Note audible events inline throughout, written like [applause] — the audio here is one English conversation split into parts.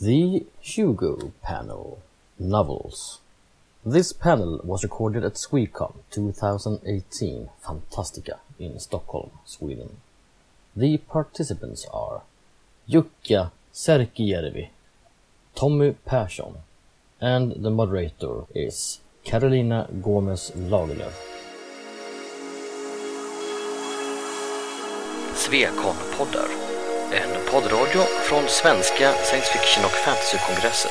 The Hugo Panel Novels. This panel was recorded at Swecon 2018 Fantastica in Stockholm, Sweden. The participants are Jukka Särkijärvi, Tommy Persson, and the moderator is Carolina Gomez Lagerlöf. Svekon-poddar. Poddradio från svenska science fiction och fantasykongresser.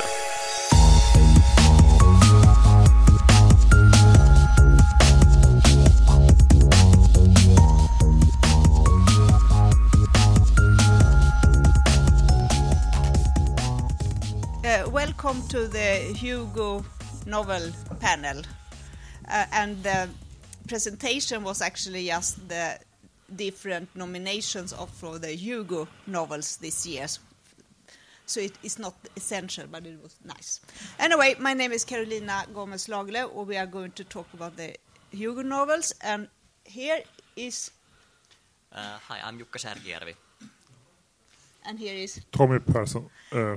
Uh, welcome to the Hugo novel panel. Uh, and the presentation was actually just the different nominations of for the Hugo novels this year. So it is not essential, but it was nice. Anyway, my name is Carolina Gomez Lagle, and we are going to talk about the Hugo novels. And here is, Uh, hi, I'm Jukka Särkijärvi. and here is, Tommy Persson. Uh,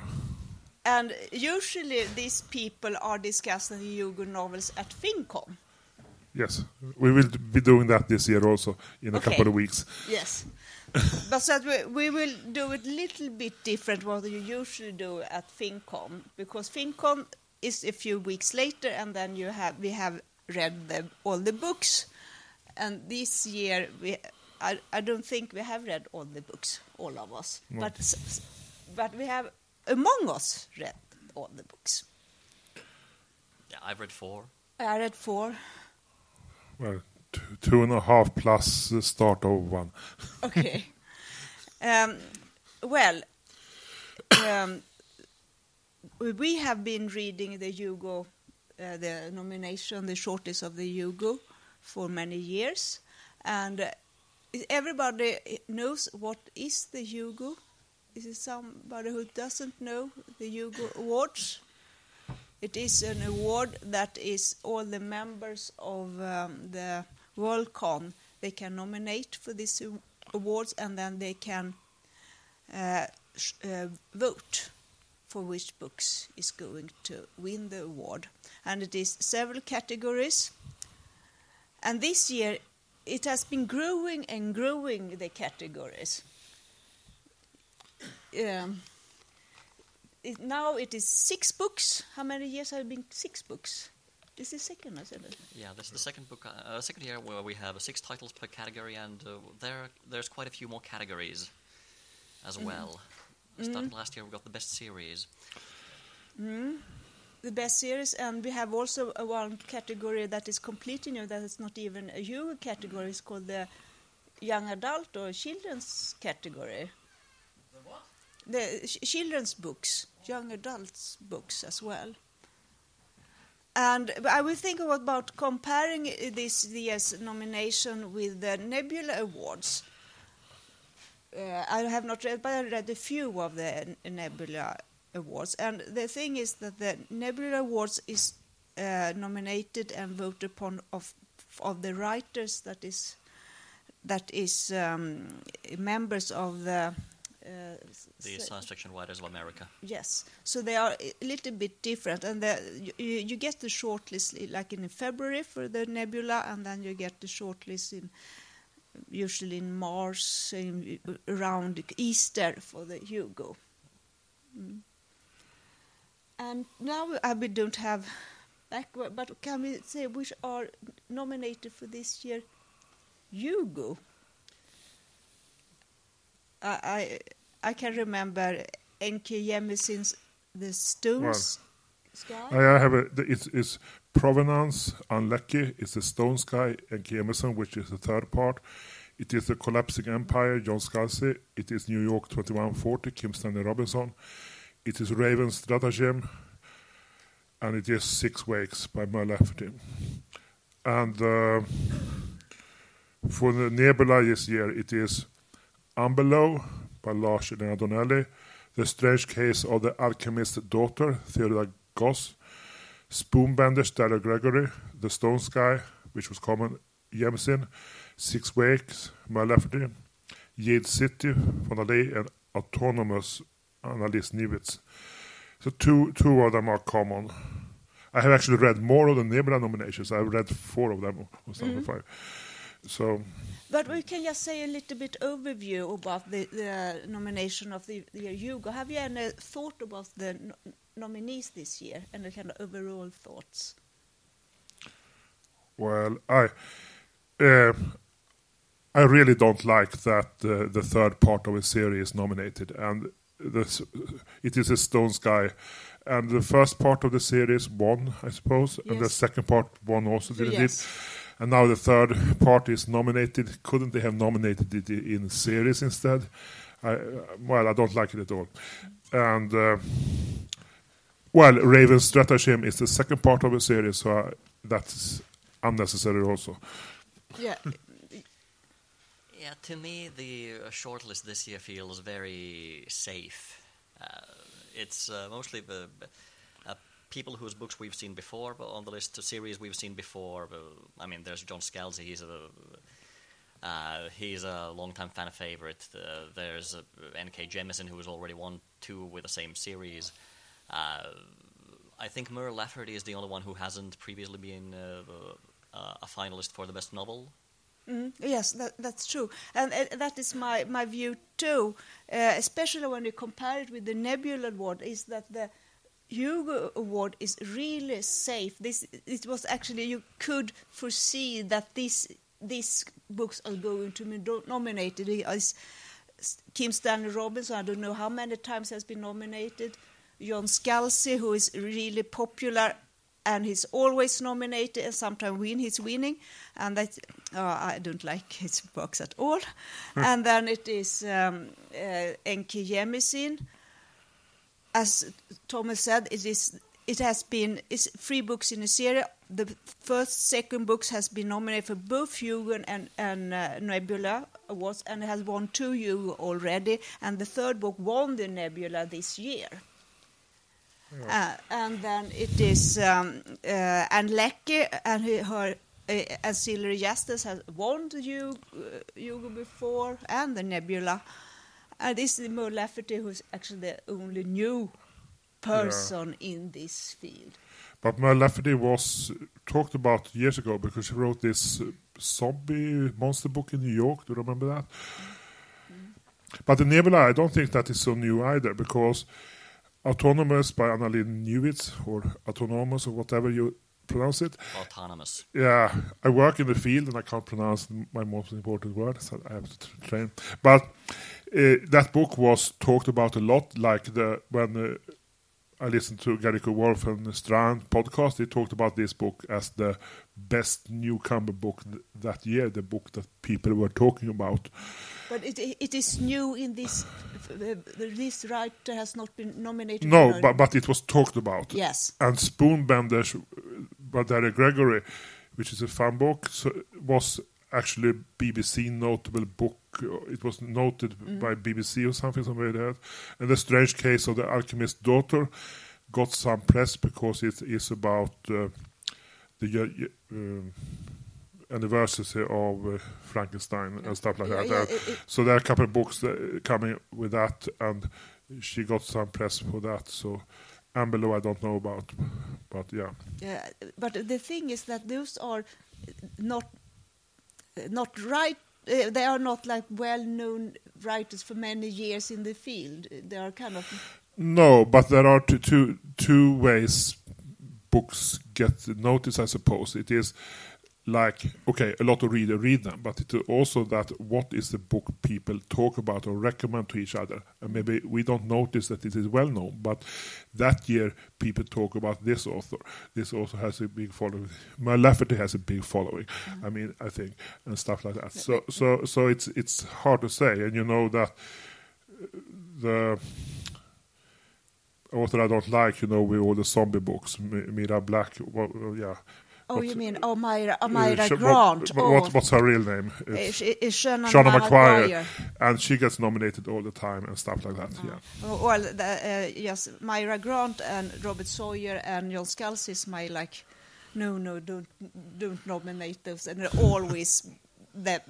and usually these people are discussing the Hugo novels at Finncon. Yes, we will be doing that this year also in a Okay. couple of weeks. Yes. [laughs] but that we, we will do it a little bit different what you usually do at Finncon because Finncon is a few weeks later and then you have we have read the, all the books and this year we I, I don't think we have read all the books all of us No. but s- s- but we have among us read all the books Yeah, I've read four. I read four Well, two, two and a half plus the start of one. [laughs] Okay. um, well, um, we have been reading the Hugo, uh, the nomination, the shortest of the Hugo, for many years, and uh, everybody knows what is the Hugo. Is it somebody who doesn't know the Hugo Awards? It is an award that is all the members of um, the Worldcon. They can nominate for these awards and then they can uh, uh, vote for which books is going to win the award. And it is several categories. And this year it has been growing and growing the categories. Um, it, now it is six books. How many years have it been six books? This is second, isn't it? Yeah, this is the second book, uh, uh, second year where we have six titles per category, and uh, there there's quite a few more categories as mm-hmm. well. We mm-hmm. started last year. We got the best series. Mm-hmm. the best series, and we have also a one category that is completely new. That is not even a Hugo category. It's called the young adult or children's category. The children's books, young adults books as well. And I will think about comparing uh, this year's nomination with the Nebula Awards. Uh, I have not read, but I read a few of the Nebula Awards. And the thing is that the Nebula Awards is uh, nominated and voted upon of of the writers that is that is um, members of the. Uh, The Science Fiction Writers of America. Yes, so they are a little bit different, and you, you get the shortlist like in February for the Nebula, and then you get the shortlist in usually in March, in, around Easter for the Hugo. Mm. And now uh, we don't have backward, but can we say which are nominated for this year? Hugo. I I, I can remember N.K. Jemisin's The Stones Sky. I have a, it's, it's Provenance, Ann Leckie, it's the Stone Sky, and Emerson, which is the third part. It is the Collapsing Empire, John Scalzi. It is New York 2140, Kim Stanley Robinson. It is Raven Stratagem, and it is Six Wakes by Mur Lafferty. And uh, for the Nebula this year, it is Amberlough by Lara Donnelly, The Strange Case of the Alchemist's Daughter, Theodora Goss, Spoonbender, Stella Gregory, The Stone Sky, which was common Jemisin, Six Wakes, Mur Lafferty, Jade City, Fonda Lee, and Autonomous, Annalee Newitz. So two two of them are common. I have actually read more of the Nebula nominations. I've read four of them or something Mm-hmm. Five. So But we can just say a little bit overview about the, the nomination of the, the Hugo. Have you any thought about the no- nominees this year and the kind of overall thoughts? well, I uh, I really don't like that uh, the third part of a series is nominated, and this, it is a Stone Sky. And the first part of the series won, I suppose, and the second part won also, didn't Yes. it? And now the third party is nominated. Couldn't they have nominated it in series instead? I, uh, well, I don't like it at all. And uh, well, Raven's Stratagem is the second part of a series, so I, that's unnecessary also. Yeah, [laughs] Yeah, to me, the uh, shortlist this year feels very safe. Uh, it's uh, mostly the uh, people whose books we've seen before but on the list, the series we've seen before. I mean, there's John Scalzi. He's a uh, he's a longtime fan favorite. Uh, there's uh, N.K. Jemisin, who has already won two with the same series. Uh, I think Mur Lafferty is the only one who hasn't previously been uh, a finalist for the best novel. Mm, yes, that, that's true, and uh, that is my, my view too. Uh, especially when you compare it with the Nebula Award, is that the Hugo Award is really safe. This it was actually you could foresee that this these books are going to be nominated. As Kim Stanley Robinson, I don't know how many times has been nominated. John Scalzi, who is really popular and he's always nominated and sometimes win he's winning and that uh, i don't like his books at all and then it is um, uh, N.K. Jemisin. As thomas said it is it has been it's three books in a series the first second books has been nominated for both hugo and, and uh, nebula awards and has won two hugo already and the third book won the nebula this year uh, and then it is um, uh, Ann Leckie and her uh, Ancillary Justice has won the Hugo, uh, Hugo before and the Nebula. And this is Mur Lafferty who's actually the only new person in this field. But Mur Lafferty was talked about years ago because she wrote this zombie monster book in New York. Do you remember that? Mm. But the Nebula, I don't think that is so new either because Autonomous by Annalee Newitz or Autonomous or whatever you pronounce it. Autonomous. Yeah, I work in the field and I can't pronounce my most important word, so I have to train. But uh, that book was talked about a lot, like the when uh, I listened to Gary Wolfe and Strahan podcast. They talked about this book as the best newcomer book th- that year, the book that people were talking about. But it, it is new in this. This writer has not been nominated. No, but but it was talked about. Yes. And Spoonbenders uh, Daryl Gregory, which is a fun book, so was actually a BBC notable book. Uh, It was noted by BBC or something, something like that. And the strange case of the alchemist's daughter got some press because it is about uh, the uh, um, anniversary of uh, Frankenstein and stuff like Yeah, that. yeah, Uh, it- it- so there are a couple of books that, coming with that, and she got some press for that. So Amberlough, I don't know about, but yeah. Yeah, but the thing is that those are not not right. Uh, they are not like well-known writers for many years in the field. They are kind of No, but there are two, two, two ways books get noticed, I suppose. It is like, okay, a lot of readers read them, but it's also that what is the book people talk about or recommend to each other. And maybe we don't notice that it is well known, but that year people talk about this author. This also has a big following. Mur Lafferty has a big following. Mm-hmm. I mean, I think, and stuff like that. So, so, so it's it's hard to say, and you know that uh, the author I don't like, you know, with all the zombie books, Mira Black, well, yeah. Oh, What- you mean oh, Mira, oh, uh, Grant? what- oh, what- what's her real name? It's Sh- uh, Seanan, Shauna McGuire, and she gets nominated all the time and stuff like that. Yeah, Oh, well, the, uh, yes, Mira Grant and Robert Sawyer and John Scalzi is my like, no, no, don't, don't nominate those, and they're always the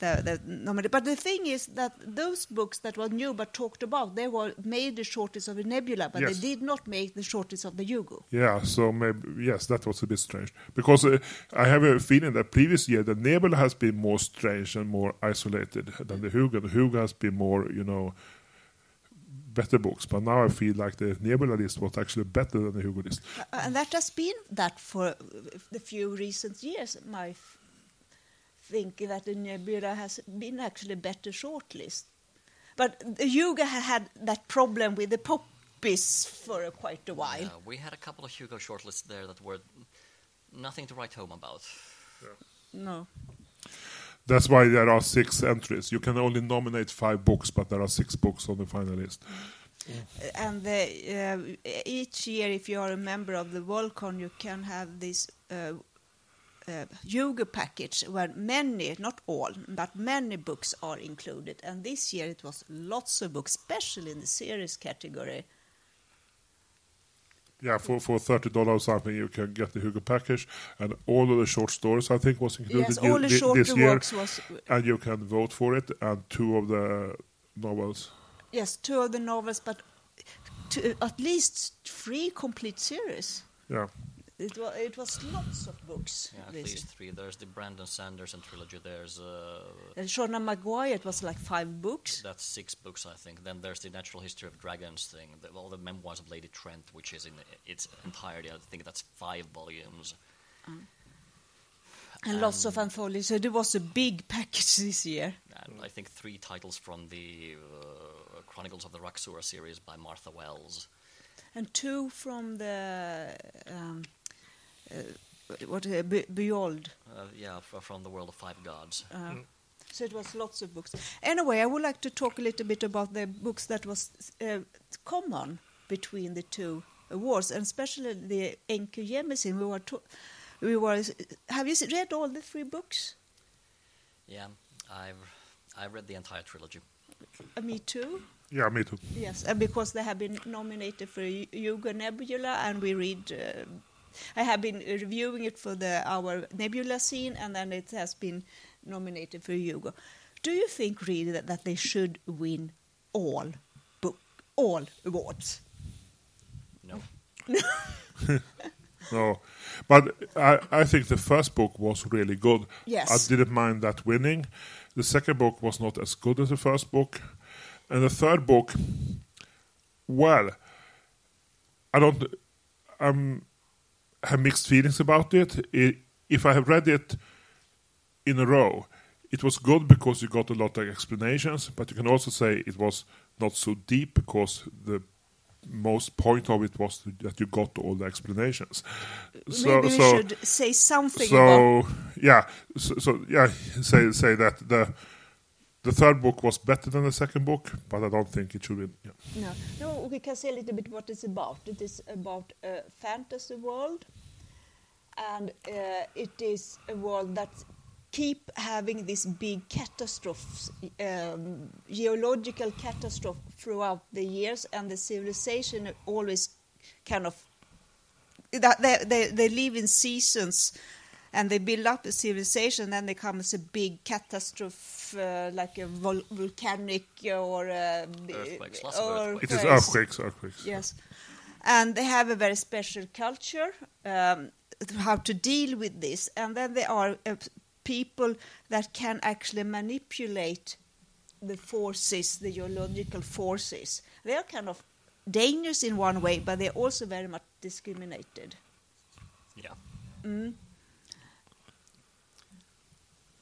the, the. But the thing is that those books that were new but talked about, they were made the shortest of the Nebula, but Yes. they did not make the shortest of the Hugo. Yeah, so maybe yes, that was a bit strange because uh, I have a feeling that previous year the Nebula has been more strange and more isolated than the Hugo. The Hugo has been more, you know, better books, but now I feel like the Nebula list was actually better than the Hugo list. Uh, and that has been that for the few recent years. My f- think that the Nebula has been actually better shortlist. But the Hugo had that problem with the poppies for uh, quite a while. Yeah, we had a couple of Hugo shortlists there that were nothing to write home about. No. That's why there are six entries. You can only nominate five books, but there are six books on the final list. And the, uh, each year, if you are a member of the Worldcon, you can have this uh, uh, Hugo package where many, not all, but many books are included. And this year it was lots of books, especially in the series category. Yeah, for for thirty dollars something, you can get the Hugo package, and all of the short stories I think was included Yes, all the shorter this year, works was and you can vote for it, and two of the novels. yes, two of the novels, but at least three complete series. Yeah, It was it was lots of books. Yeah, at this least three. There's the Brandon Sanderson trilogy. There's uh, And Shona McGuire, it was like five books. that's six books, I think. Then there's the Natural History of Dragons thing. The, all the memoirs of Lady Trent, which is in its entirety. I think that's five volumes. And lots of anthologies. So there was a big package [laughs] this year. And I think three titles from the uh, Chronicles of the Raksura series by Martha Wells. And two from the um, what uh, Be- Beyond. Uh, yeah, from the World of Five Gods. Uh, So it was lots of books. Anyway, I would like to talk a little bit about the books that was uh, common between the two wars, and especially the N.K. Jemisin. We were, to- we were. Have you read all the three books? Yeah, I've I read the entire trilogy. Uh, me too. yeah, me too. Yes, and because they have been nominated for Hugo Nebula, and we read. Uh, I have been reviewing it for the our Nebula scene, and then it has been nominated for Hugo. Do you think really that, that they should win all book all awards? No. [laughs] No, but I I think the first book was really good. Yes. I didn't mind that winning. The second book was not as good as the first book, and the third book, well, I don't. I'm have mixed feelings about it. I if I have read it in a row, it was good because you got a lot of explanations, but you can also say it was not so deep because the most point of it was that you got all the explanations. So, Maybe we so, should say something about. so yeah, so, so yeah, say say that the the third book was better than the second book, but I don't think it should be. Yeah. No, no, we can say a little bit what it's about. It is about a fantasy world, and uh, it is a world that keep having these big catastrophes, um, geological catastrophe throughout the years, and the civilization always kind of they, they they live in seasons. And they build up a civilization, then there comes a big catastrophe, uh, like a vol- volcanic or a, Earthquakes, lots or earthquakes. It is earthquakes, earthquakes. Yes, and they have a very special culture um, how to deal with this, and then there are uh, people that can actually manipulate the forces, the geological forces. They are kind of dangerous in one way, but they're also very much discriminated. Yeah. Mm.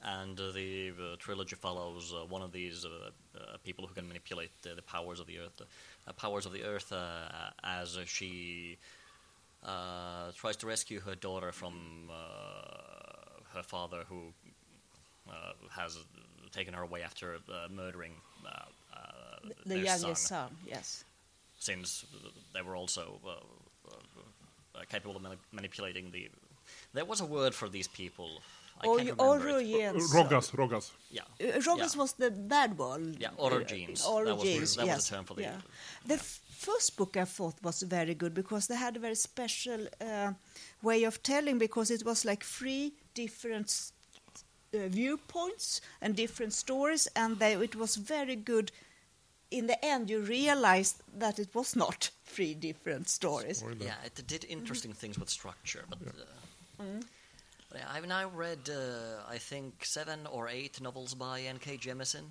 And uh, the uh, trilogy follows uh, one of these uh, uh, people who can manipulate uh, the powers of the earth, uh, powers of the earth, uh, as uh, she uh, tries to rescue her daughter from uh, her father, who uh, has taken her away after uh, murdering uh, uh, The their youngest son, son, yes. since they were also uh, uh, capable of mani- manipulating the. There was a word for these people. I Or, can't or remember it. Jens. Roggas, Roggas. Yeah. Uh, Roggas yeah. was the bad one. Yeah, orogenes. Uh, That was the- orogenes, that was the term for the- yeah. The f- first book I thought was very good because they had a very special uh, way of telling because it was like three different uh, viewpoints and different stories, and they, it was very good. In the end, you realized that it was not three different stories. Spoiler. Yeah, it did interesting things with structure, but uh, yeah, I've now read, uh, I think, seven or eight novels by N.K. Jemisin,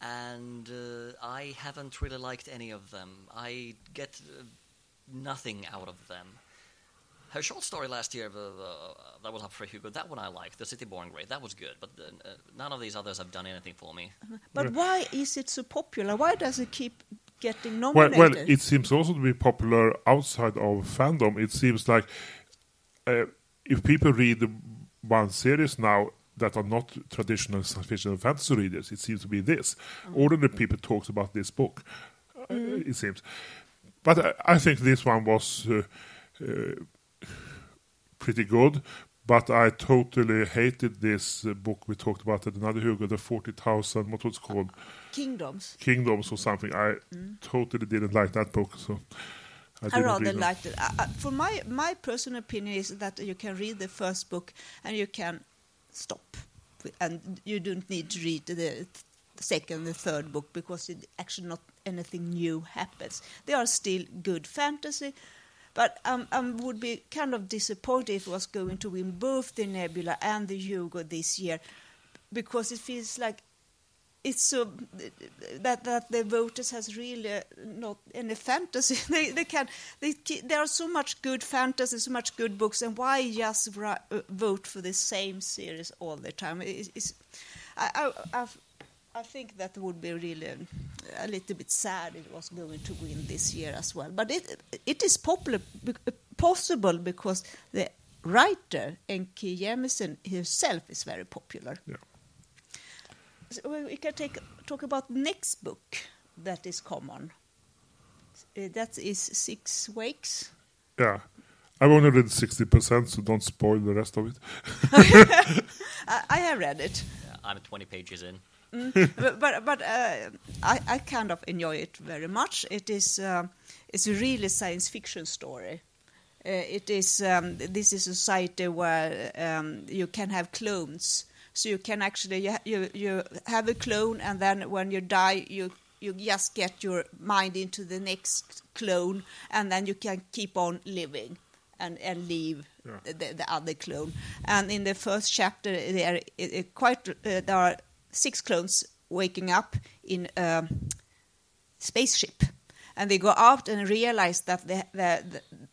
and uh, I haven't really liked any of them. I get uh, nothing out of them. Her short story last year, uh, uh, that was up for Hugo. That one I liked, The City Born Great. That was good, but uh, none of these others have done anything for me. But why is it so popular? Why does it keep getting Well, nominated? well, it seems also to be popular outside of fandom. It seems like uh, if people read the one series now that are not traditional science fiction and fantasy readers, it seems to be this. Ordinary people talks about this book. uh, It seems, but I, I think this one was uh, uh, pretty good. But I totally hated this uh, book we talked about at another Hugo, the forty thousand. What was it called? Kingdoms. Kingdoms or something. I totally didn't like that book, so I, I rather liked it. I, I, for my my personal opinion is that you can read the first book and you can stop, and you don't need to read the, th- second, the third book because it actually not anything new happens. They are still good fantasy. But um, I would be kind of disappointed if it was going to win both the Nebula and the Hugo this year, because it feels like it's so that that the voters has really uh, not any fantasy. [laughs] they they can they there are so much good fantasy, so much good books, and why just ri- uh, vote for the same series all the time? It's, it's, I, I I think that would be really a little bit sad it was going to win this year as well. But it it is popular possible because the writer N.K. Jemisin herself is very popular. Yeah. So we we can take talk about next book that is common. Uh, that is Six Wakes. Yeah. I've only read 60%, so don't spoil the rest of it. [laughs] I, I have read it, Yeah, I'm 20 pages in. but but, but uh, I, I kind of enjoy it very much. It is uh, it's a really science fiction story. Uh, it is um, this is a society where um, you can have clones, so you can actually you, you you have a clone, and then when you die, you you just get your mind into the next clone, and then you can keep on living and and leave Yeah. the, the other clone. And in the first chapter, there are quite uh, there are six clones waking up in a spaceship, and they go out and realize that they they,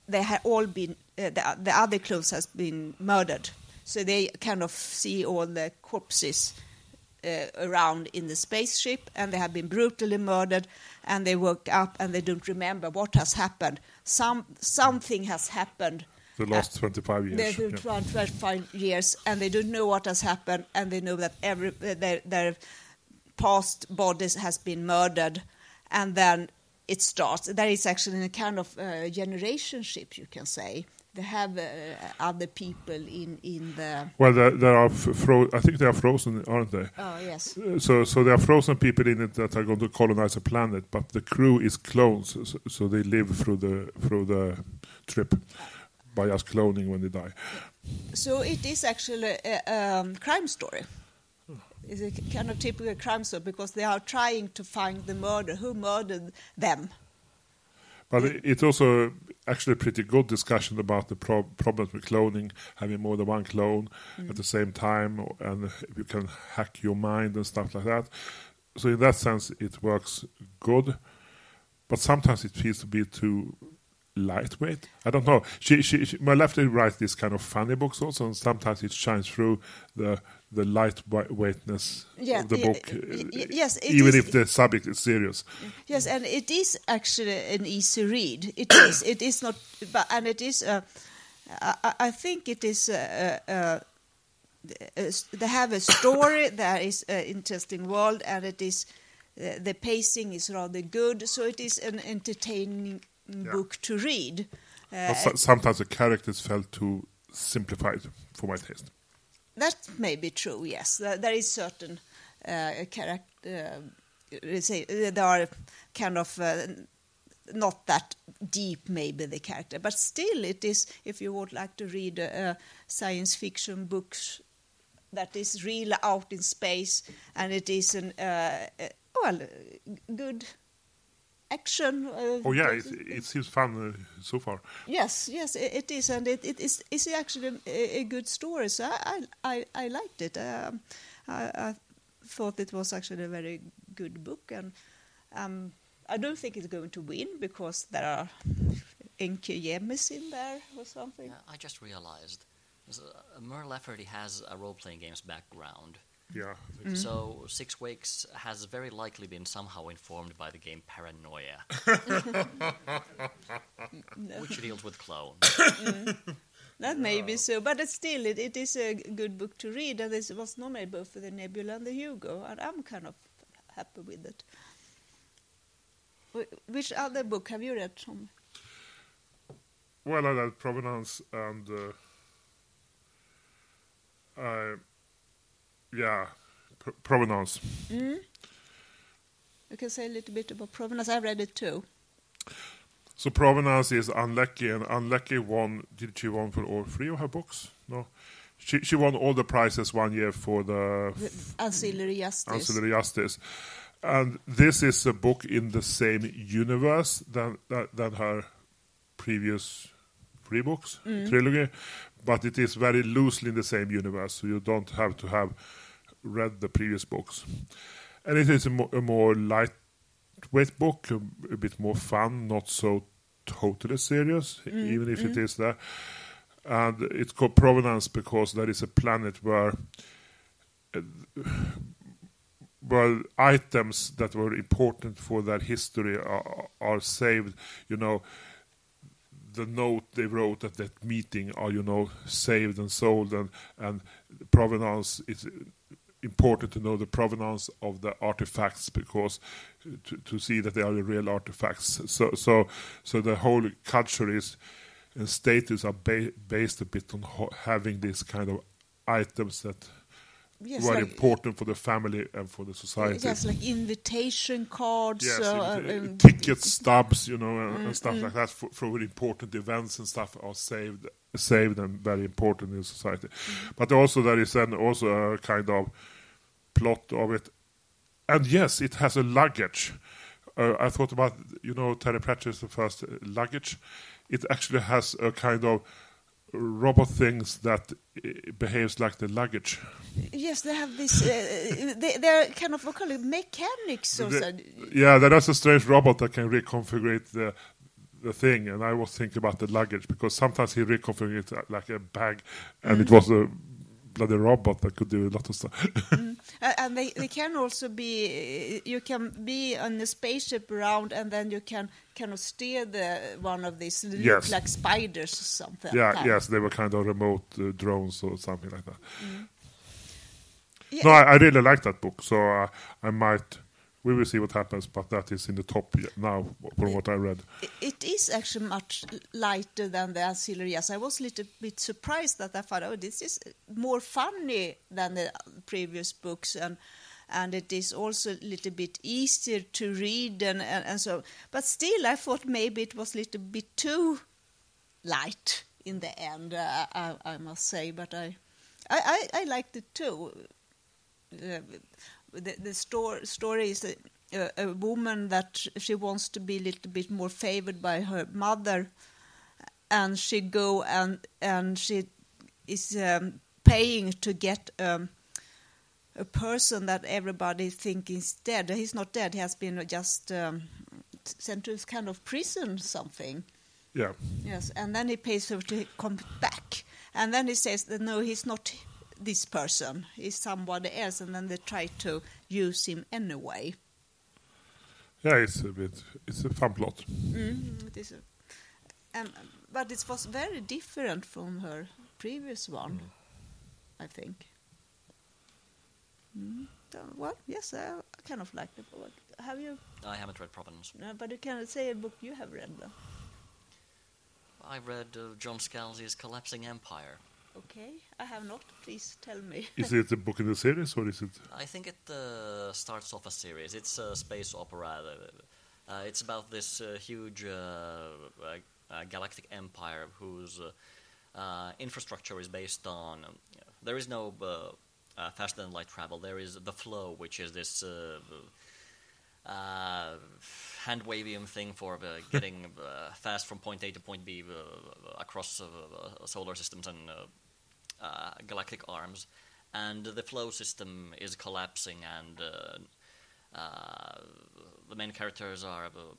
they have all been uh, the, the other clones has been murdered. So they kind of see all the corpses uh, around in the spaceship, and they have been brutally murdered. And they woke up and they don't remember what has happened. Some something has happened. The last 25 years. They've been yeah. 25 years, and they don't know what has happened, and they know that every uh, their, their past bodies has been murdered, and then it starts. There is actually a kind of uh, generation ship, you can say. Have uh, other people in in the. Well, there, there are fro- I think they are frozen, aren't they? Oh yes. Uh, So, so there are frozen people in it that are going to colonize a planet, but the crew is clones, so, so they live through the through the trip by us cloning when they die. So it is actually a um, crime story. It's a kind of typical crime story because they are trying to find the murder, who murdered them. But it- it's also actually a pretty good discussion about the pro- problems with cloning, having more than one clone at the same time, and you can hack your mind and stuff like that. So in that sense, it works good. But sometimes it feels to be too lightweight. I don't know. She, she, she Mur Lafferty writes these kind of funny books also, and sometimes it shines through the the lightweightness Yeah, of the yeah, book, y- uh, yes, it even is- if the subject is serious. Yes, and it is actually an easy read. It is. [coughs] It is not, but and it is. Uh, I, I think it is. Uh, uh, uh, they have a story. [coughs] that is an interesting world, and it is. Uh, the pacing is rather good, so it is an entertaining book to read. Uh, so- sometimes the characters felt too simplified for my taste. That may be true. Yes, there, is certain uh, character. Uh, say uh, there are kind of uh, not that deep, maybe the character, but still, it is. If you would like to read uh, science fiction books that is really out in space, and it is an well good action. Uh, Oh yeah, it, it seems fun uh, so far. Yes, yes, i- it is, and it, it is it's actually a, a good story. So I I, I, I liked it. Um, I, I thought it was actually a very good book, and um, I don't think it's going to win because there are N.K. Jemisin there or something. Yeah, I just realized uh, Mur Lafferty has a role-playing games background. Yeah, I think So Six Wakes has very likely been somehow informed by the game Paranoia, [laughs] [laughs] which deals with clones. That may be so, but it's still it, it is a good book to read, and it was nominated both for the Nebula and the Hugo, and I'm kind of happy with it. Which other book have you read, Tom? Well, I read Provenance and uh, I, yeah, Pro- Provenance. Mm. You can say a little bit about Provenance. I read it too. So Provenance is Ann Leckie, and Ann Leckie won. Did she won for all three of her books? No, she she won all the prizes one year for the The Ancillary Justice. Ancillary Justice. And this is a book in the same universe than than, than her previous three books mm. trilogy, but it is very loosely in the same universe, so you don't have to have read the previous books. And it is a, mo- a more lightweight book, a, a bit more fun, not so totally serious, mm-hmm. even if it mm-hmm. is there. And it's called Provenance because there is a planet where uh, well, items that were important for their history are, are saved. You know, the note they wrote at that meeting are, you know, saved and sold, and and provenance is important to know the provenance of the artifacts because to, to see that they are the real artifacts. So so so the whole culture is and status are ba- based a bit on ho- having these kind of items that Yes, were like- important for the family and for the society. Yes, like invitation cards. Yes, uh, uh, ticket stubs, you know, and, and stuff like that for, for important events and stuff are saved, saved and very important in society. But also there is then also a kind of plot of it, and yes, it has a luggage. Uh, I thought about, you know, Terry Pratchett's the first luggage. It actually has a kind of robot things that uh, behaves like the luggage. Yes, they have this. Uh, they, they're kind of what call it mechanics or something. yeah, there is a strange robot that can reconfigure the the thing, and I was thinking about the luggage because sometimes he reconfigured it like a bag, and it was a bloody robot that could do a lot of stuff. Uh, and they, they can also be. You can be on a spaceship around, and then you can kind of steer the one of these Yes. like spiders or something. yeah, kind. yes, they were kind of remote uh, drones or something like that. Yeah. No, I, I really like that book, so uh, I might. We will see what happens, but that is in the top now from what I read. It is actually much lighter than the ancillary. Yes, I was a little bit surprised that I thought, oh, this is more funny than the previous books, and and it is also a little bit easier to read, and, and, and so. But still, I thought maybe it was a little bit too light in the end. Uh, I, I must say, but I, I, I, I liked it too. Uh, the the story story is a, a, a woman that she wants to be a little bit more favored by her mother, and she go and and she is um, paying to get um, a person that everybody think is dead. He's not dead. He has been just um, sent to this kind of prison something. Yeah, Yes, and then he pays her to come back, and then he says that no, he's not this person, is somebody else, and then they try to use him anyway. yeah, it's a bit. It's a fun plot. Mm, it is a, and, but it was very different from her previous one, I think. Mm, so, well, yes, I kind of like it. But have you? I haven't read Provenance. No, but you can say a book you have read. Though. I read uh, John Scalzi's Collapsing Empire. Okay, I have not. Please tell me. [laughs] Is it a book in the series or is it? I think it uh, starts off a series. It's a space opera. Uh, it's about this uh, huge uh, uh, uh, galactic empire whose uh, uh, infrastructure is based on. Um, there is no uh, uh, faster than light travel. There is the flow, which is this uh, uh, hand wavium thing for uh, getting [laughs] uh, fast from point A to point B uh, across uh, solar systems and uh, galactic arms. And the flow system is collapsing, and uh, uh, the main characters are. Uh,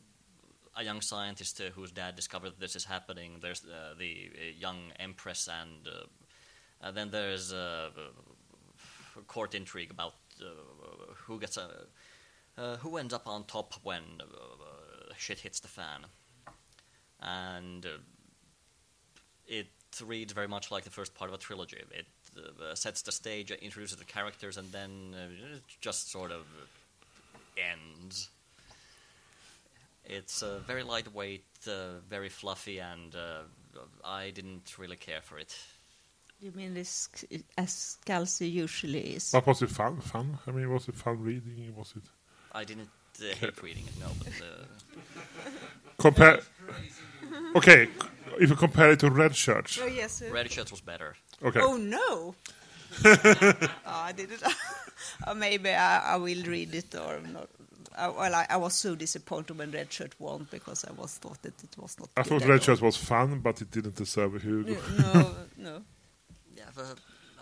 a young scientist whose dad discovered this is happening. There's uh, the uh, young empress, and uh, then there's court intrigue about who gets a, who ends up on top when shit hits the fan, and it reads very much like the first part of a trilogy. It uh, sets the stage, introduces the characters, and then uh, it just sort of ends. It's uh, very lightweight, uh, very fluffy, and uh, I didn't really care for it. You mean this as Scalzi usually is? But was it fun? Fun? I mean, was it fun reading? Was it I didn't uh, hate reading it, no, but uh, compare? [laughs] Okay, if you compare it to Red Shirts. Oh yes. uh, Red Shirts was better. okay. Oh no! [laughs] oh, I didn't. or [laughs] maybe I, I will read it or not. Uh, well, I, I was so disappointed when Red Shirt won because I was thought that it was not. I good thought at Red all. Church was fun, but it didn't deserve a Hugo. [laughs] No, no. Yeah, but,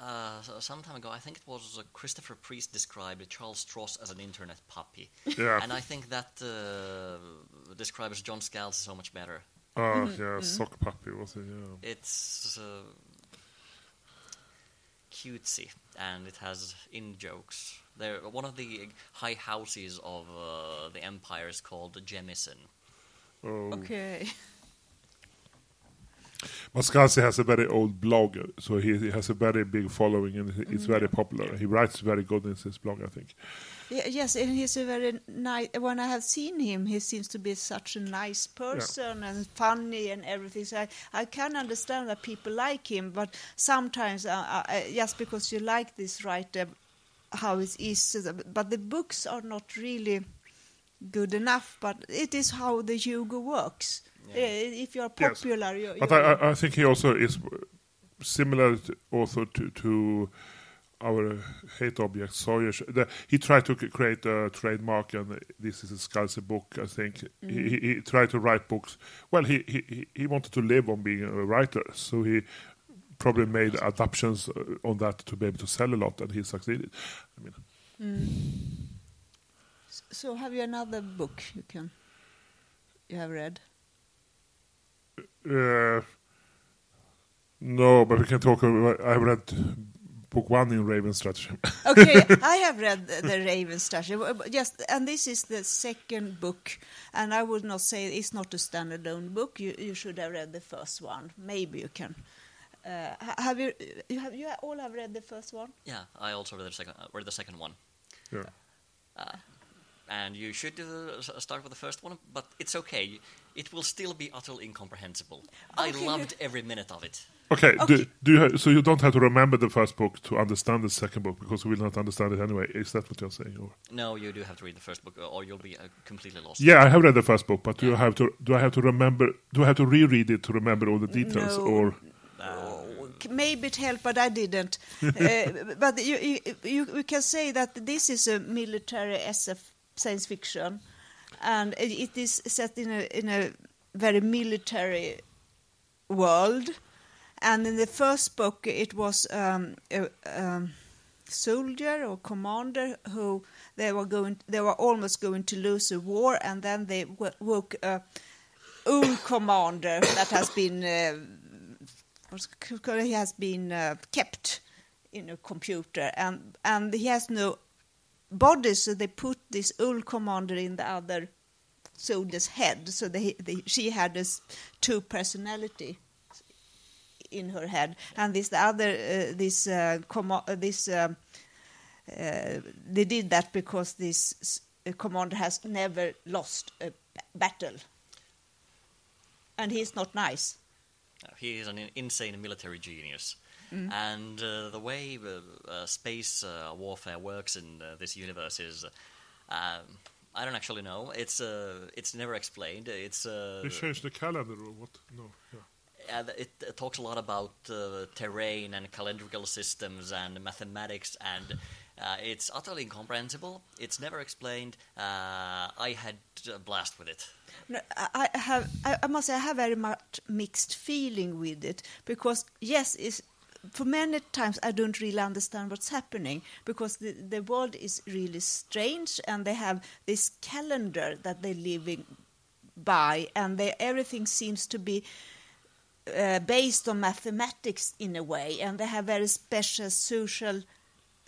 uh, so- some time ago, I think it was uh, Christopher Priest described Charles Stross as an internet puppy, Yeah. and I think that uh, describes John Scalzi so much better. Oh, yeah, sock puppy was it? Yeah. It's uh, cutesy and it has in jokes. There, one of the high houses of uh, the empire is called Jemison. Oh. Okay. [laughs] Mascalzi has a very old blog, so he, he has a very big following and he- it's very popular. He writes very good in his blog, I think. Yeah, yes, and he's a very nice. When I have seen him, he seems to be such a nice person and funny and everything. So I, I can understand that people like him, but sometimes uh, uh, just because you like this writer, how it is, but the books are not really good enough. But it is how the Hugo works. Yeah. Uh, If you're Yes. popular, you. But I, I, think he also is similar also to, to our hate object Sawyer. The, he tried to create a trademark, and this is a Scalzi book. I think he, he, he tried to write books. Well, he, he he- wanted to live on being a writer, so he probably made adaptations uh, on that to be able to sell a lot, and he succeeded. I mean, so have you another book you can you have read? uh, no, but we can talk. About, I read book one in Raven Stratagem. [laughs] Okay, [laughs] I have read the, the Raven Stratagem. Uh, but Just and this is the second book, and I would not say it's not a standalone book. You you should have read the first one. Maybe you can. Uh, have you you have you all have read the first one? Yeah, I also read the second, uh, read the second one. yeah. And you should uh, start with the first one, but it's okay. It will still be utterly incomprehensible. I loved every minute of it. Okay, Okay. do you ha- so you don't have to remember the first book to understand the second book because we will not understand it anyway. Is that what you're saying? Or? No, you do have to read the first book, uh, or you'll be uh, completely lost. Yeah, I have read the first book, but do you have to? Do I have to remember? Do I have to reread it to remember all the details? No. Or c- maybe it helped, but I didn't. [laughs] uh, but you, you, you, you can say that this is a military SF science fiction, and it- is set in a in a very military world. And in the first book, it was um, a um, soldier or commander who they were going, they were almost going to lose a war, and then they woke a old commander that has been uh, he has been uh, kept in a computer, and and he has no body, so they put this old commander in the other soldier's head, so they, they she had this two personality in her head, and this the other uh, this uh, uh, this um, uh, they did that because this uh, commander has never lost a battle, and he's not nice. Uh, He is an insane military genius. And uh, the way uh, uh, space uh, warfare works in uh, this universe is, uh, um, I don't actually know. It's uh, it's never explained. It's uh, they changed the calendar or what? No. Yeah. Yeah, th- it, it talks a lot about uh, terrain and calendrical systems and mathematics, and uh, it's utterly incomprehensible. It's never explained. Uh, I had a blast with it. No, I I have. I I must say, I have very much mixed feeling with it because yes, it's, for many times I don't really understand what's happening because the the world is really strange and they have this calendar that they're living by and they, everything seems to be uh, based on mathematics in a way and they have very special social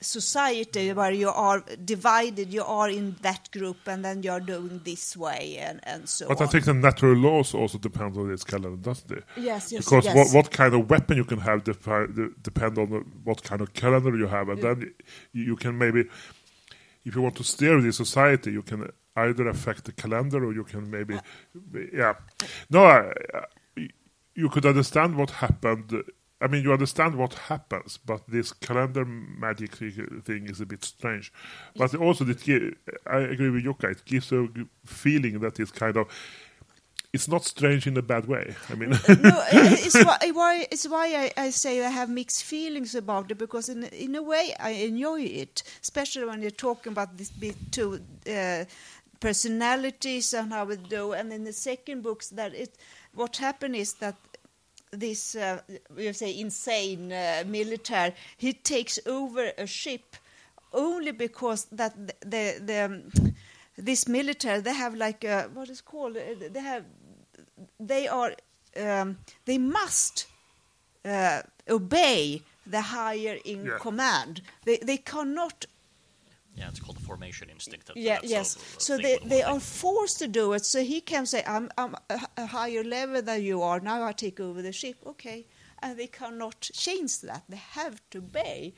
society where you are divided you are in that group and then you're doing this way and, and so But on I think the natural laws also depend on this calendar, doesn't it? Yes, yes, Because yes. what, what kind of weapon you can have defi- depend on what kind of calendar you have, and then you can maybe, if you want to steer the society, you can either affect the calendar or you can maybe, Uh. yeah. No, I, I, you could understand what happened. I mean, you understand what happens, but this calendar magic thing is a bit strange. But also, it, I agree with Jukka. It gives a feeling that it's kind of, it's not strange in a bad way. I mean, no, [laughs] it's why, it's why I, I say I have mixed feelings about it because in in a way I enjoy it, especially when you're talking about this bit two uh, personalities and how it do. And in the second books, that it what happened is that this uh, you say insane uh, military. He takes over a ship only because that the the, the um, this military they have like a, what is called? Uh, they have they are um, they must uh, obey the higher in Yeah. command. They they cannot Yeah, it's called the formation instinct. That, yeah, yes. a So they, they are forced to do it. So he can say, I'm, I'm a, higher level than you are. Now I take over the ship. Okay. And they cannot change that. They have to obey.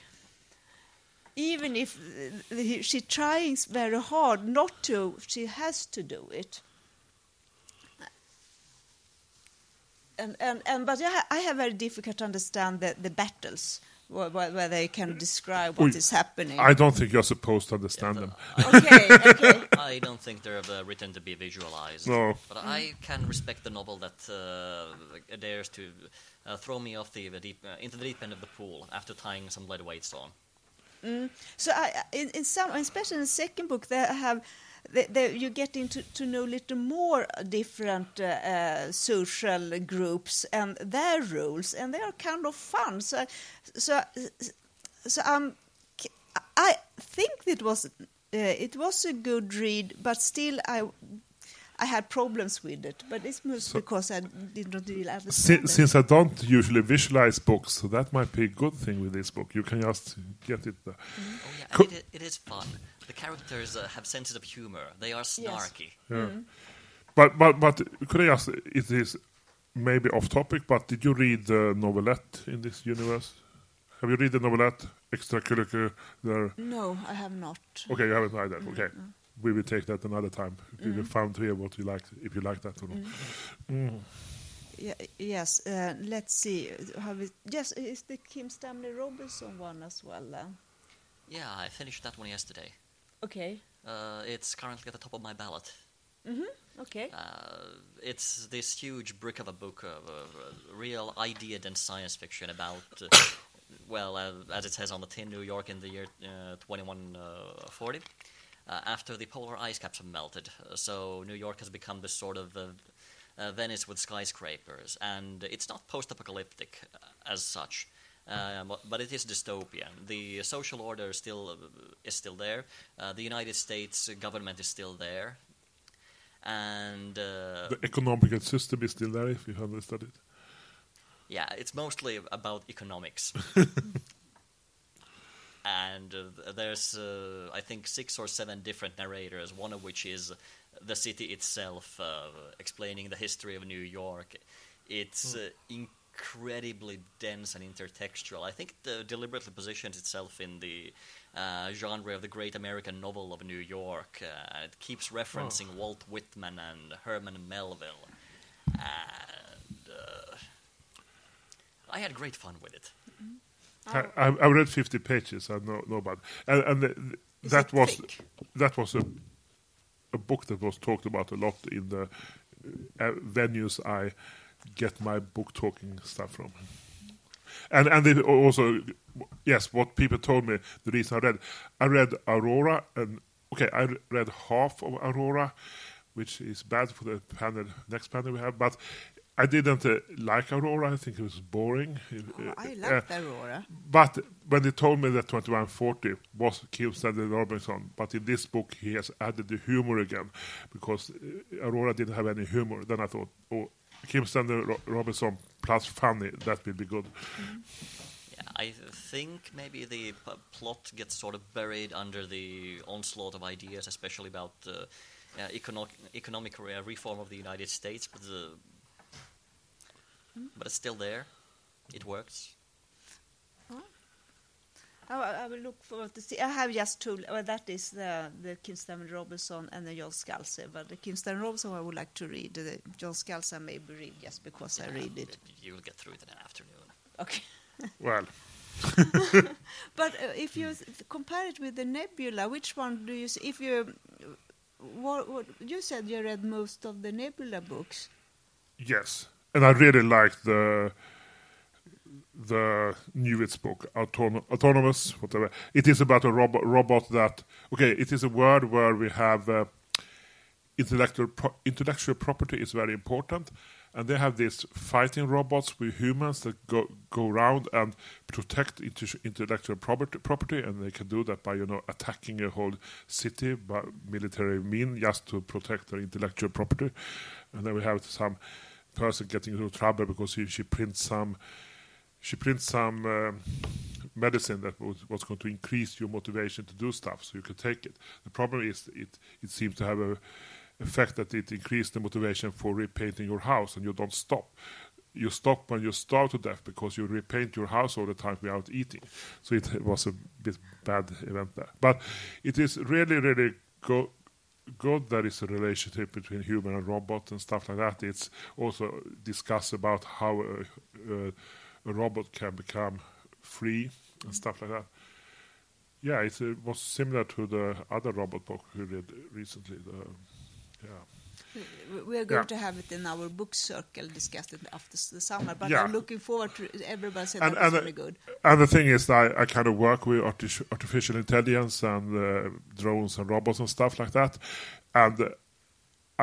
Even if uh, he- she tries very hard not to, she has to do it. And, and, and but I I have very difficult to understand the, the battles where, where, where they can describe what Oi, is happening. I don't think you're supposed to understand them. okay, okay. [laughs] I don't think they're uh, written to be visualized. No. But I can respect the novel that uh, dares to uh, throw me off the, the deep, uh, into the deep end of the pool after tying some lead weights on. So I, in, in some, especially in the second book, they have they, they, you get into to know a little more different uh, uh, social groups and their rules, and they are kind of fun. So, so, so um, I think it was uh, it was a good read, but still I. I had problems with it, but it's mostly because I did not really understand Si- it. since I don't usually visualize books, so that might be a good thing with this book. You can just get it. There. Oh yeah, Co- it, it is fun. The characters uh, have sensitive humor. They are snarky. Yeah. But but but could I ask? It is maybe off topic, but did you read the novelette in this universe? Have you read the novelette extracurricular? There. No, I have not. Okay, you haven't read that. Okay, we will take that another time. We will find here what you like, if you like that or not. Mm. Yeah, yes, uh, let's see. How we, yes, is the Kim Stanley Robinson one as well? Then? Yeah, I finished that one yesterday. Okay. Uh, it's currently at the top of my ballot. Okay. Uh, it's this huge brick of a book of uh, real idea-dense science fiction about, uh, well, uh, as it says on the tin, New York in the year uh, 2140, uh, after the polar ice caps have melted. So New York has become this sort of uh, uh, Venice with skyscrapers, and it's not post-apocalyptic uh, as such. Uh, but, but it is dystopian. The social order still uh, is still there. Uh, the United States government is still there and uh, The economical system is still there, if you understand it. yeah, it's mostly about economics. [laughs] and uh, there's, uh, I think, six or seven different narrators. One of which is the city itself, uh, explaining the history of New York. It's uh, incredibly dense and intertextual. I think it uh, deliberately positions itself in the uh, genre of the great American novel of New York. Uh, it keeps referencing Walt Whitman and Herman Melville. And uh, I had great fun with it. I, I, I read 50 pages. I know, know about and, and the, Is that it was thick? that was a a book that was talked about a lot in the uh, venues I get my book talking stuff from. And and they also, yes, what people told me the reason I read, I read Aurora and okay, I read half of Aurora, which is bad for the panel next panel we have, but I didn't uh, like Aurora. I think it was boring. Oh, I Uh, Aurora. but when they told me that 2140 was Kim Stanley Robinson, but in this book he has added the humor again because uh, Aurora didn't have any humor. Then I thought, oh, Kim Stanley Ro- Robinson plus funny, that will be good. Yeah, I think maybe the p- plot gets sort of buried under the onslaught of ideas, especially about uh, uh, econo- economic re- reform of the United States. But the, but it's still there. It works. I, I will look forward to see. I have just two. Well, that is the the Kim Stanley Robinson and the John Scalzi. But the Kim Stanley Robinson I would like to read. The John Scalzi I maybe read just because I read it. You'll get through it in an afternoon. Okay. [laughs] Well, [laughs] But uh, if you s- compare it with the Nebula, which one do you? s- If you, what, what you said you read most of the Nebula books. yes, and I really liked the the Newitz book, Autonom- Autonomous, whatever. It is about a robot, robot that okay. It is a world where we have uh, intellectual pro- intellectual property is very important, and they have these fighting robots with humans that go go around and protect intellectual property, property, and they can do that by you know attacking a whole city by military mean just to protect their intellectual property, and then we have some person getting into trouble because she, she prints some she prints some um, medicine that was, was going to increase your motivation to do stuff, so you could take it. The problem is it it seems to have a effect that it increased the motivation for repainting your house, and you don't stop. You stop when you starve to death because you repaint your house all the time without eating. So it was a bit bad event there, but it is really really go, good there is a relationship between human and robot and stuff like that. It's also discussed about how a, a, a robot can become free and stuff like that. Yeah, it's, it was similar to the other robot book we read recently. The, yeah. We- are going Yeah. to have it in our book circle, discussed it after the summer. But Yeah. I'm looking forward to. Everybody said And- that and, uh, very good. And the thing is, that I, I kind of work with artificial intelligence and uh, drones and robots and stuff like that. And uh,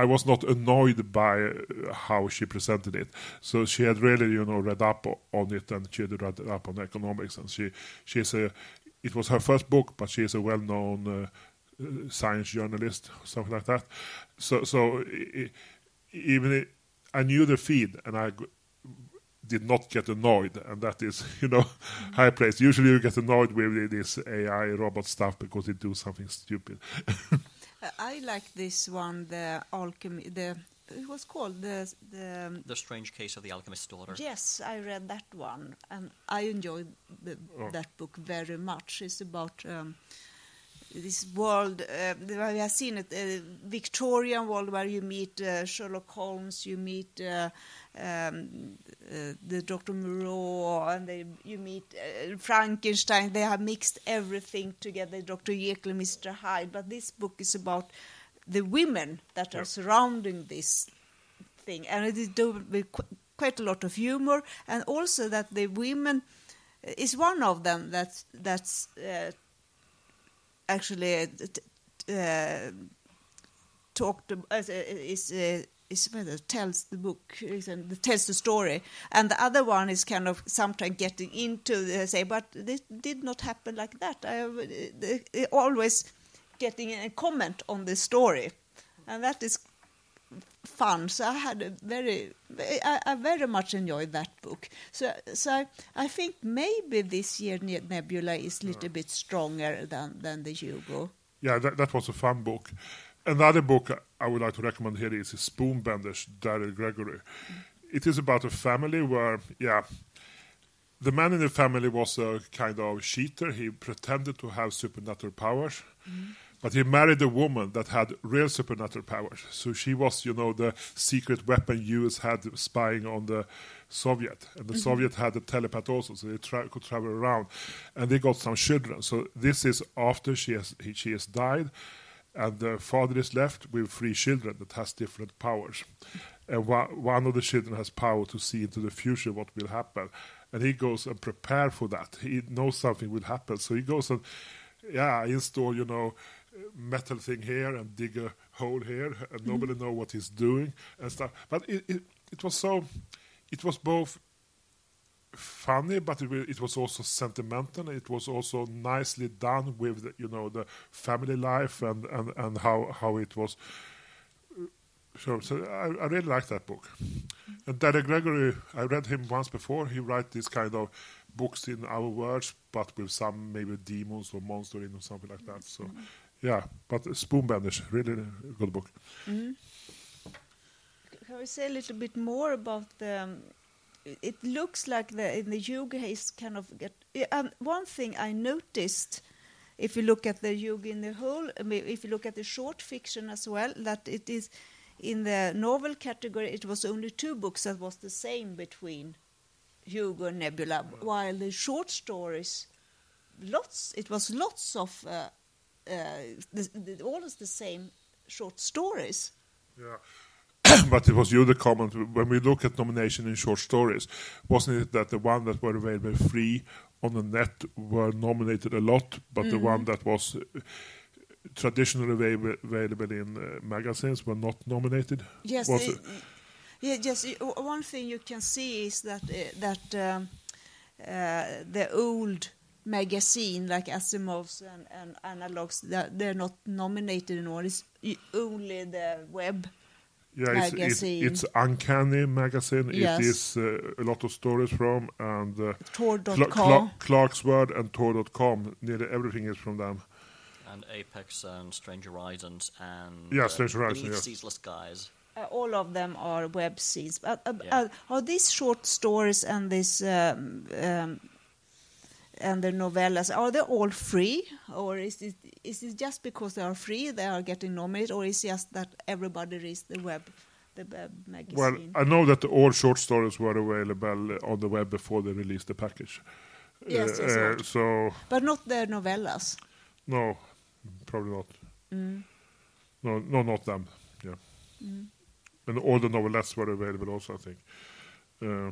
I was not annoyed by uh, how she presented it. So she had really, you know, read up on it and she had read up on economics. And she, she's a, it was her first book, but she is a well-known uh, science journalist, something like that. So, so i- i- even i I knew the feed, and I did not get annoyed, and that is, [laughs] you know, high praise. Usually, you get annoyed with this AI robot stuff because it do something stupid. Uh, [laughs] I like this one, the alchemy. The it was called the the. The Strange Case of the Alchemist's Daughter. Yes, I read that one, and I enjoyed the, Oh. that book very much. It's about um, this world. Uh, we have seen it, uh, Victorian world, where you meet uh, Sherlock Holmes, you meet uh, um, uh, the Dr. Moreau, and they, you meet Frankenstein. They have mixed everything together, Dr. Jekyll, Mr. Hyde. But this book is about the women that are surrounding this thing, and it is with qu- quite a lot of humor, and also that the women is one of them that's that's uh, actually uh, uh, talked uh, is. Uh, is uh, tells the book uh, tells the story, and the other one is kind of sometimes getting into the, say, but this did not happen like that. I uh, uh, always getting a comment on the story, and that is fun. So I had a very, I, I very much enjoyed that book. So, so I, I think maybe this year Nebula is a little mm. bit stronger than than the Hugo. yeah, that, that was a fun book. Another book I would like to recommend here is Spoonbenders, Daryl Gregory. Mm. It is about a family where, yeah, the man in the family was a kind of cheater. He pretended to have supernatural powers. Mm. But he married a woman that had real supernatural powers. So she was, you know, the secret weapon US had spying on the Soviet. And the mm-hmm. Soviet had a telepath also, so they tra- could travel around. And they got some children. So this is after she has, he, she has died. and the father is left with three children that has different powers. And one, one of the children has power to see into the future what will happen, and he goes and prepare for that. He knows something will happen, so he goes and yeah, install you know metal thing here and dig a hole here, and nobody mm-hmm. know what he's doing and stuff. But it, it it was so, it was both funny, but it, it was also sentimental. It was also nicely done with the, you know the family life and and and how how it was. So, so I, I really like that book. Mm-hmm. And Daryl Gregory, I read him once before. He write this kind of books in our words, but with some maybe demons or monster in or something like that. So, mm-hmm. Yeah. But Spoonbenders, really good book. Can we say a little bit more about the? Um, it- looks like the in the Hugo is kind of get. Um, one thing I noticed, if you look at the Hugo in the whole, I mean, if you look at the short fiction as well, that it is in the novel category. It was only two books that was the same between Hugo and Nebula, while the short stories, lots. It was lots of uh, the, the, almost the same short stories. Yeah. [coughs] but it was you the comment when we look at nomination in short stories, wasn't it that the one that were available free on the net were nominated a lot, but the one that was uh, traditionally available, in uh, magazines were not nominated? Yes, Was the- it- yeah, yes. One thing you can see is that uh, that um, uh, the old magazine like Asimov's and, and Analogs, they're, they're not nominated anymore. It's only the web. Yeah, it's, it's, magazine. it's Uncanny magazine. Yes. It is uh, a lot of stories from, and uh, Tor.com. Cla- Cla- Clarkesworld and Tor.com. Nearly everything is from them. And Apex and Strange Horizons and Yeah, uh, Strange Horizons, Beneath yes. Ceaseless Skies. Uh, all of them are webzines. But, uh, Yeah. uh, are these short stories and this um, um, and the novellas are they all free, or is it is it just because they are free they are getting nominated, or is it just that everybody reads the web, the web magazine? Well, I know that all short stories were available on the web before they released the package. Yes, Uh, yes, uh, so but not the novellas. no, probably not. Mm. No, no, not them. Yeah, and all the novellas were available also. I think. Uh,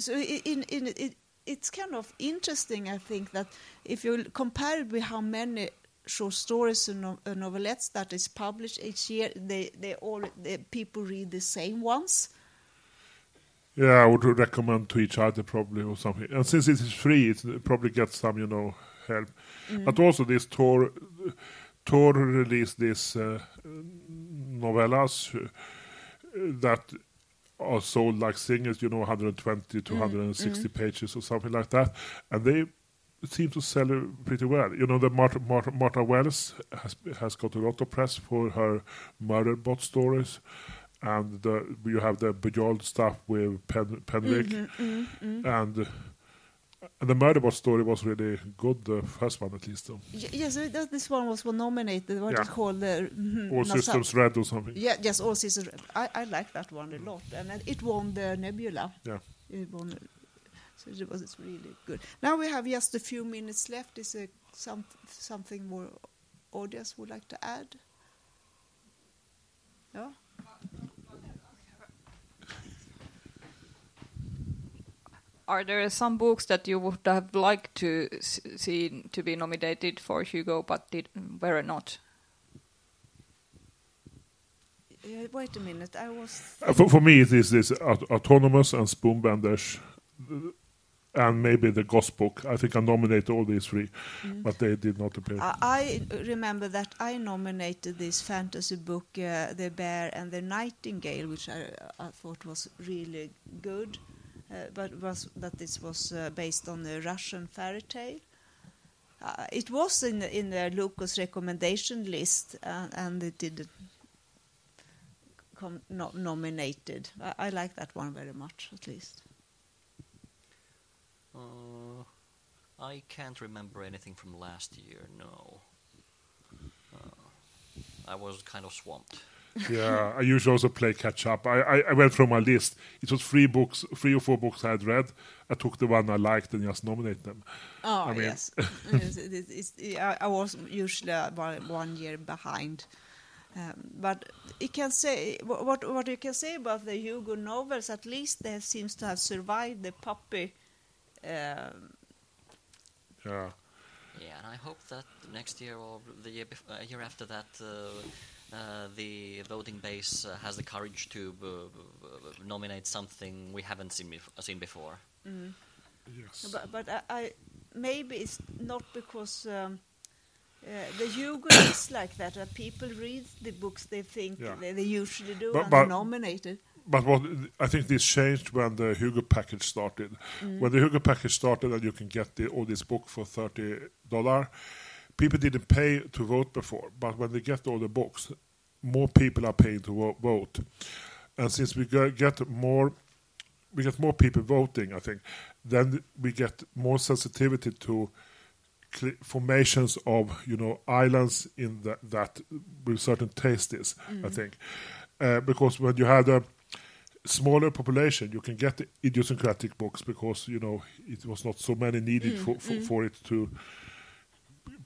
So in in it, it's kind of interesting, I think, that if you compare it with how many short stories and no, uh, novelettes that is published each year, they they all the people read the same ones. yeah, I would recommend to each other probably or something. And since it is free, it probably gets some, you know, help. But also this Tor, Tor released this uh, novellas uh, that are sold like singles, you know, 120 to mm, 160 mm. pages or something like that, and they seem to sell pretty well. You know, the Martha, Martha, Martha Wells has has got a lot of press for her murder bot stories, and the, you have the Bujold stuff with Pen, Penric, mm-hmm, mm-hmm, mm. and. uh, and the Murderbot story was really good, the first one at least. Though. Yes, uh, this one was nominated. What Yeah. is it called? The mhm, Or Nasa- Systems Red or something. Yeah, yes, all systems. I I like that one a lot, and it won the Nebula. Yeah. It won, so it was it's really good. Now we have just a few minutes left. Is there some something more audience would like to add? No. Are there some books that you would have liked to see to be nominated for Hugo but did, were not? Uh, wait a minute. I was. Uh, For, for me, it is this Autonomous and Spoonbenders, uh, and maybe the Ghost Book. I think I nominated all these three, but they did not appear. I, I remember that I nominated this fantasy book, uh, The Bear and the Nightingale, which I, I thought was really good, but was that this was uh, based on a Russian fairy tale. Uh, it was in the, in the Locus recommendation list, uh, and it didn't come no, nominated. I, I like that one very much, at least. Uh, I can't remember anything from last year. No. Uh, I was kind of swamped. Yeah, I usually also play catch up. I, I, I went through my list. It was three books, three or four books I had read. I took the one I liked and just nominated them. Oh I mean- yes, [laughs] [laughs] Yes, it- it- it's- I I was usually one one year behind. Um, but you can say what what you can say about the Hugo novels. At least they seems to have survived the puppy. Um, Yeah. Yeah, and I hope that next year or the year, bef- uh, year after that, uh, uh, the voting base uh, has the courage to uh, uh, nominate something we haven't seen, bef- seen before. Yes. but but I, I maybe it's not because. Um, uh, the Hugo [coughs] is like that. Uh, people read the books they think Yeah. they, they usually do But- and but- are nominated. But what I think this changed when the Hugo package started. When the Hugo package started, and you can get the, all this book for thirty dollar. People didn't pay to vote before, but when they get all the books, more people are paying to vote. And since we get more, we get more people voting. I think then we get more sensitivity to formations of you know islands in that that with certain tastes. I mm. think uh, because when you had a smaller population, you can get the idiosyncratic books because you know it was not so many needed mm, for, for, mm. for it to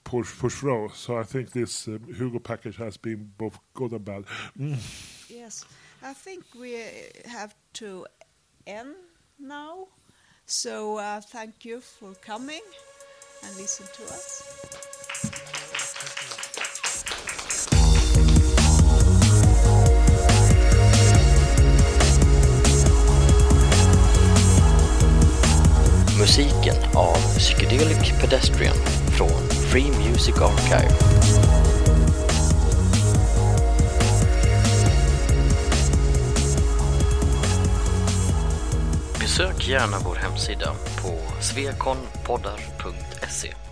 push push through. So I think this um, Hugo package has been both good and bad. Mm. Yes, I think we uh, have to end now. So uh, thank you for coming and listen to us. Musiken av Psychedelic Pedestrian från Free Music Archive. Besök gärna vår hemsida på svekonpoddar.se